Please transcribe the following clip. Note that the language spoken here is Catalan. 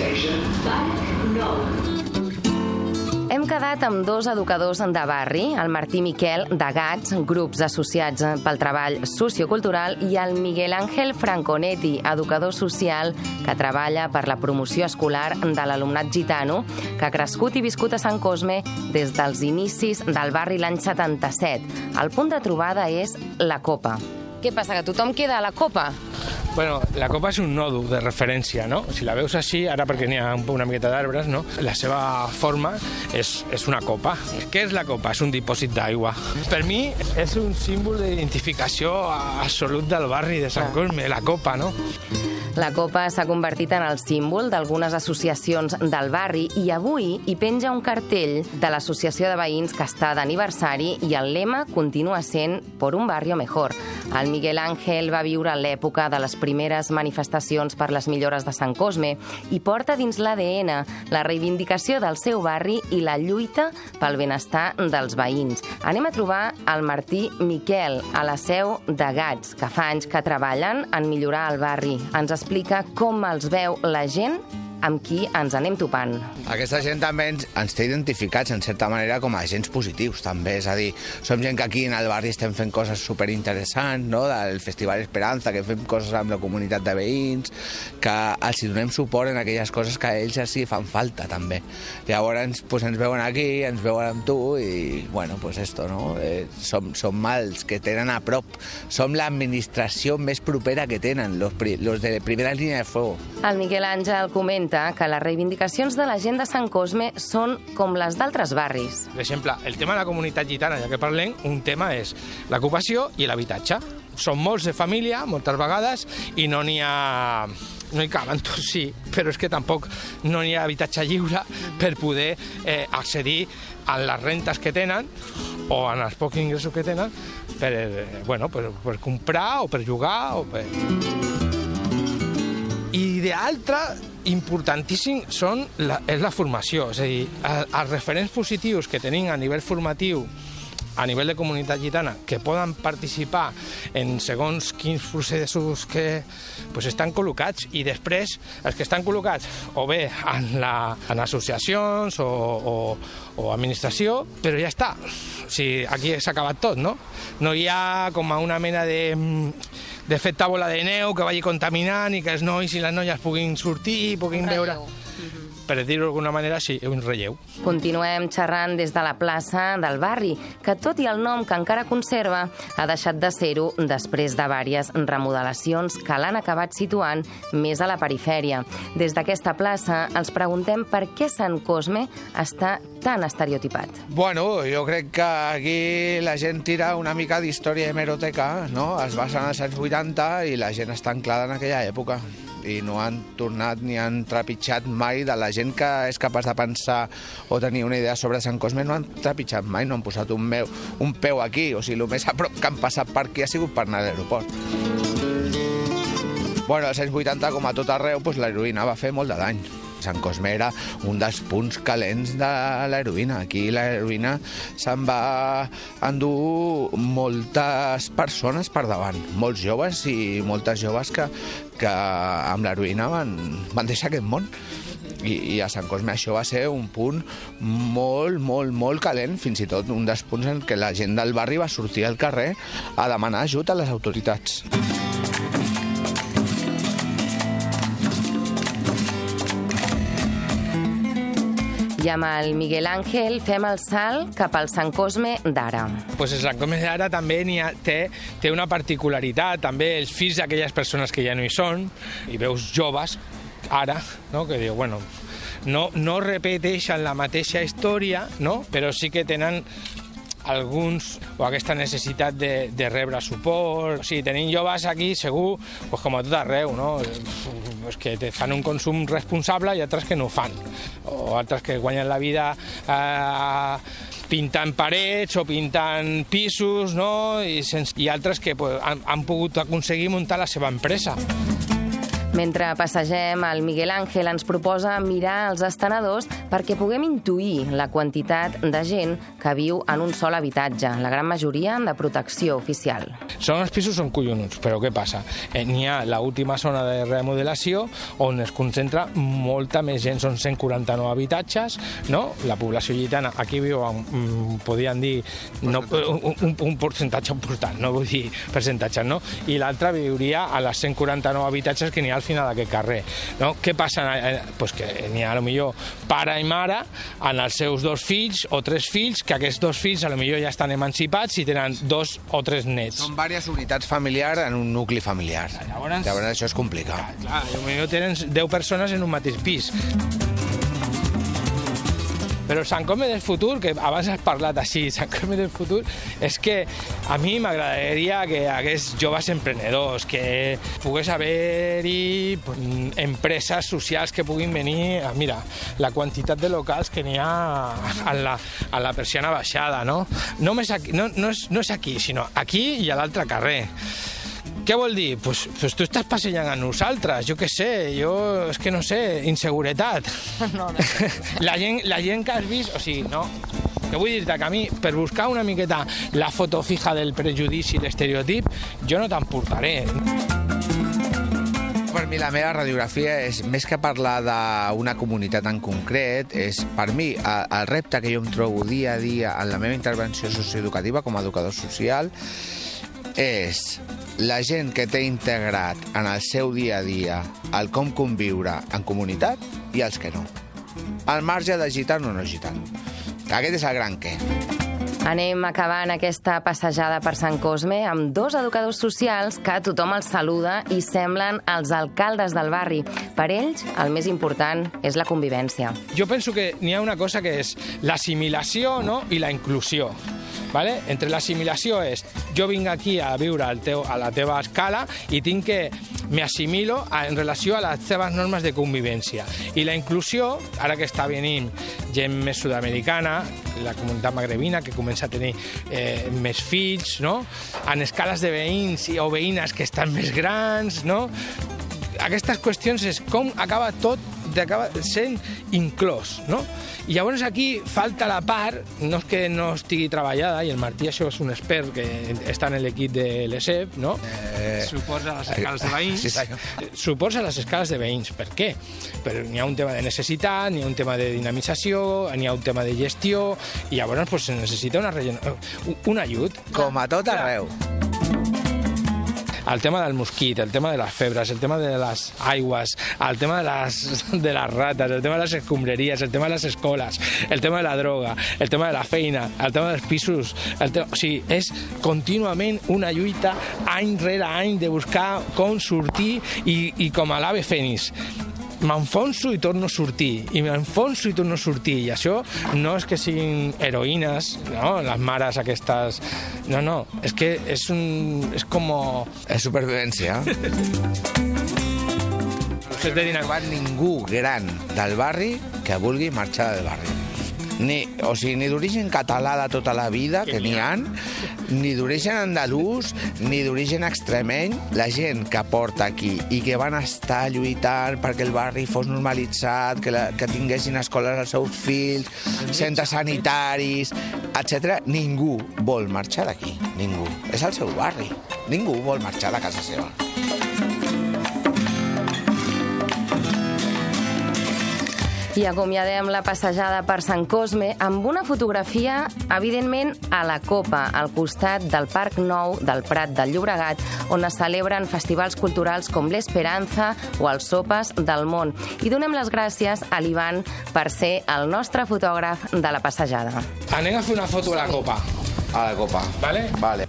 Station Banc 9. Hem quedat amb dos educadors de barri, el Martí Miquel, de GATS, grups associats pel treball sociocultural, i el Miguel Ángel Franconetti, educador social que treballa per la promoció escolar de l'alumnat gitano, que ha crescut i viscut a Sant Cosme des dels inicis del barri l'any 77. El punt de trobada és la Copa. Què passa, que tothom queda a la Copa? Bueno, la copa és un nodo de referència, no? Si la veus així, ara perquè n'hi ha una miqueta d'arbres, no? La seva forma és, és una copa. Què és la copa? És un dipòsit d'aigua. Per mi és un símbol d'identificació absolut del barri de Sant Cosme, la copa, no? La copa s'ha convertit en el símbol d'algunes associacions del barri i avui hi penja un cartell de l'associació de veïns que està d'aniversari i el lema continua sent «Por un barrio mejor». El Miguel Ángel va viure l'època de les primeres manifestacions per les millores de Sant Cosme i porta dins l'ADN la reivindicació del seu barri i la lluita pel benestar dels veïns. Anem a trobar el Martí Miquel a la seu de Gats, que fa anys que treballen en millorar el barri. Ens explica com els veu la gent amb qui ens anem topant. Aquesta gent també ens, ens té identificats, en certa manera, com a agents positius, també. És a dir, som gent que aquí en el barri estem fent coses superinteressants, no?, del Festival Esperanza, que fem coses amb la comunitat de veïns, que els donem suport en aquelles coses que a ells sí fan falta, també. Llavors, pues, ens veuen aquí, ens veuen amb tu, i, bueno, pues esto, no? Eh, som, som mals que tenen a prop. Som l'administració més propera que tenen, los, los de primera línia de fuego. El Miguel Àngel comenta comenta que les reivindicacions de la gent de Sant Cosme són com les d'altres barris. Per exemple, el tema de la comunitat gitana, ja que parlem, un tema és l'ocupació i l'habitatge. Són molts de família, moltes vegades, i no n'hi ha no hi caben tots, sí, però és que tampoc no hi ha habitatge lliure per poder eh, accedir a les rentes que tenen o en els pocs ingressos que tenen per, eh, bueno, per, per comprar o per jugar o per... I d'altre, importantíssim són la, és la formació, és a dir, els referents positius que tenim a nivell formatiu a nivell de comunitat gitana que poden participar en segons quins processos que pues, estan col·locats i després els que estan col·locats o bé en, la, en associacions o, o, o administració, però ja està. O sigui, aquí s'ha acabat tot, no? No hi ha com a una mena de de taula de neu que vagi contaminant i que els nois i les noies puguin sortir i puguin veure per dir-ho d'alguna manera, sí, un relleu. Continuem xerrant des de la plaça del barri, que tot i el nom que encara conserva, ha deixat de ser-ho després de vàries remodelacions que l'han acabat situant més a la perifèria. Des d'aquesta plaça els preguntem per què Sant Cosme està tan estereotipat. Bueno, jo crec que aquí la gent tira una mica d'història hemeroteca, no? Es basen als anys 80 i la gent està anclada en aquella època i no han tornat ni han trepitjat mai de la gent que és capaç de pensar o tenir una idea sobre Sant Cosme no han trepitjat mai, no han posat un, meu, un peu aquí, o sigui, el més a prop que han passat per aquí ha sigut per anar a l'aeroport. Bueno, als anys 80, com a tot arreu, doncs l'heroïna va fer molt de dany. Sant Cosme era un dels punts calents de l'heroïna. Aquí l'heroïna se'n va endur moltes persones per davant, molts joves i moltes joves que, que amb l'heroïna van, van deixar aquest món. I, i a Sant Cosme això va ser un punt molt, molt, molt calent, fins i tot un dels punts en què la gent del barri va sortir al carrer a demanar ajut a les autoritats. I amb el Miguel Ángel fem el salt cap al Sant Cosme d'ara. Pues el Sant Cosme d'ara també ha, té, té una particularitat, també els fills d'aquelles persones que ja no hi són, i veus joves, ara, no? que diu, bueno, no, no repeteixen la mateixa història, no? però sí que tenen alguns o aquesta necessitat de, de rebre suport. O sigui, tenim joves aquí, segur, pues com a tot arreu, no? Pues que te fan un consum responsable i altres que no ho fan. O altres que guanyen la vida eh, pintant parets o pintant pisos, no? I, sense, i altres que pues, han, han pogut aconseguir muntar la seva empresa. Mentre passegem, el Miguel Ángel ens proposa mirar els estenedors perquè puguem intuir la quantitat de gent que viu en un sol habitatge, la gran majoria de protecció oficial. Són els pisos són collonuts, però què passa? Eh, N'hi ha l'última zona de remodelació on es concentra molta més gent, són 149 habitatges, no? La població gitana aquí viu, mm, podien dir, no, un, un, un percentatge important, no vull dir percentatges, no? I l'altra viuria a les 149 habitatges que n'hi ha al final d'aquest carrer, no? Què passa? Eh, pues que n'hi ha, a lo millor, pare i mare amb els seus dos fills o tres fills, que aquests dos fills a lo millor ja estan emancipats i tenen dos o tres nets. Són diverses unitats familiars en un nucli familiar. Llavors- Llavors això és complicat. Clar, potser tenen 10 persones en un mateix pis. Però Sant Cosme del futur, que abans has parlat així, Sant Cosme del futur, és que a mi m'agradaria que hagués joves emprenedors, que pogués haver-hi empreses socials que puguin venir... a- Mira, la quantitat de locals que n'hi ha a la, a la persiana baixada, no? Només aquí, no, no, és, no és aquí, sinó aquí i a l'altre carrer. Què vol dir? Pues, pues tu estàs passejant amb nosaltres, jo què sé, jo és que no sé, inseguretat. No, no. la, gent, la gent que has vist, o sigui, no, que vull dir-te que a mi, per buscar una miqueta la foto fija del prejudici i l'estereotip, jo no te'n portaré. Per mi la meva radiografia és, més que parlar d'una comunitat en concret, és per mi el, el repte que jo em trobo dia a dia en la meva intervenció socioeducativa com a educador social és la gent que té integrat en el seu dia a dia el com conviure en comunitat i els que no. Al marge de gitano o no gitano. Aquest és el gran què. Anem acabant aquesta passejada per Sant Cosme amb dos educadors socials que tothom els saluda i semblen els alcaldes del barri. Per ells, el més important és la convivència. Jo penso que n'hi ha una cosa que és l'assimilació no? i la inclusió. Vale? Entre l'assimilació és jo vinc aquí a viure al teu, a la teva escala i tinc que me assimilo a, en relació a les teves normes de convivència. I la inclusió, ara que està venint gent més sud-americana, la comunitat magrebina que comença a tenir eh, més fills, no? en escales de veïns o veïnes que estan més grans, no? aquestes qüestions és com acaba tot acaba sent inclòs, no? I llavors aquí falta la part, no és que no estigui treballada, i el Martí això és un expert que està en l'equip de l'ESEP, no? Eh, suposa les escales de veïns. Sí. Suposa les escales de veïns. Per què? Però n'hi ha un tema de necessitat, n'hi ha un tema de dinamització, n'hi ha un tema de gestió, i llavors pues, se necessita una rellena, un ajut. Com a tot arreu. El tema del mosquit, el tema de les febres, el tema de les aigües, el tema de les, de les rates, el tema de les escombraries, el tema de les escoles, el tema de la droga, el tema de la feina, el tema dels pisos... El tema, o sigui, és contínuament una lluita any rere any de buscar com sortir i, i com a l'ave fènix m'enfonso i torno a sortir, i m'enfonso i torno a sortir, i això no és que siguin heroïnes, no?, les mares aquestes... No, no, és que és un... és com... És supervivència. No dinam... trobat ningú gran del barri que vulgui marxar del barri. Ni, o sigui, ni d'origen català de tota la vida, que n'hi han, ni d'origen andalús, ni d'origen extremeny, la gent que porta aquí i que van estar lluitant perquè el barri fos normalitzat, que, la, que tinguessin escoles als seus fills, centres sanitaris, etc. Ningú vol marxar d'aquí, ningú. És el seu barri. Ningú vol marxar de casa seva. I acomiadem la passejada per Sant Cosme amb una fotografia, evidentment, a la Copa, al costat del Parc Nou del Prat del Llobregat, on es celebren festivals culturals com l'Esperanza o els Sopes del Món. I donem les gràcies a l'Ivan per ser el nostre fotògraf de la passejada. Anem a fer una foto a la copa, A la copa. vale? Vale.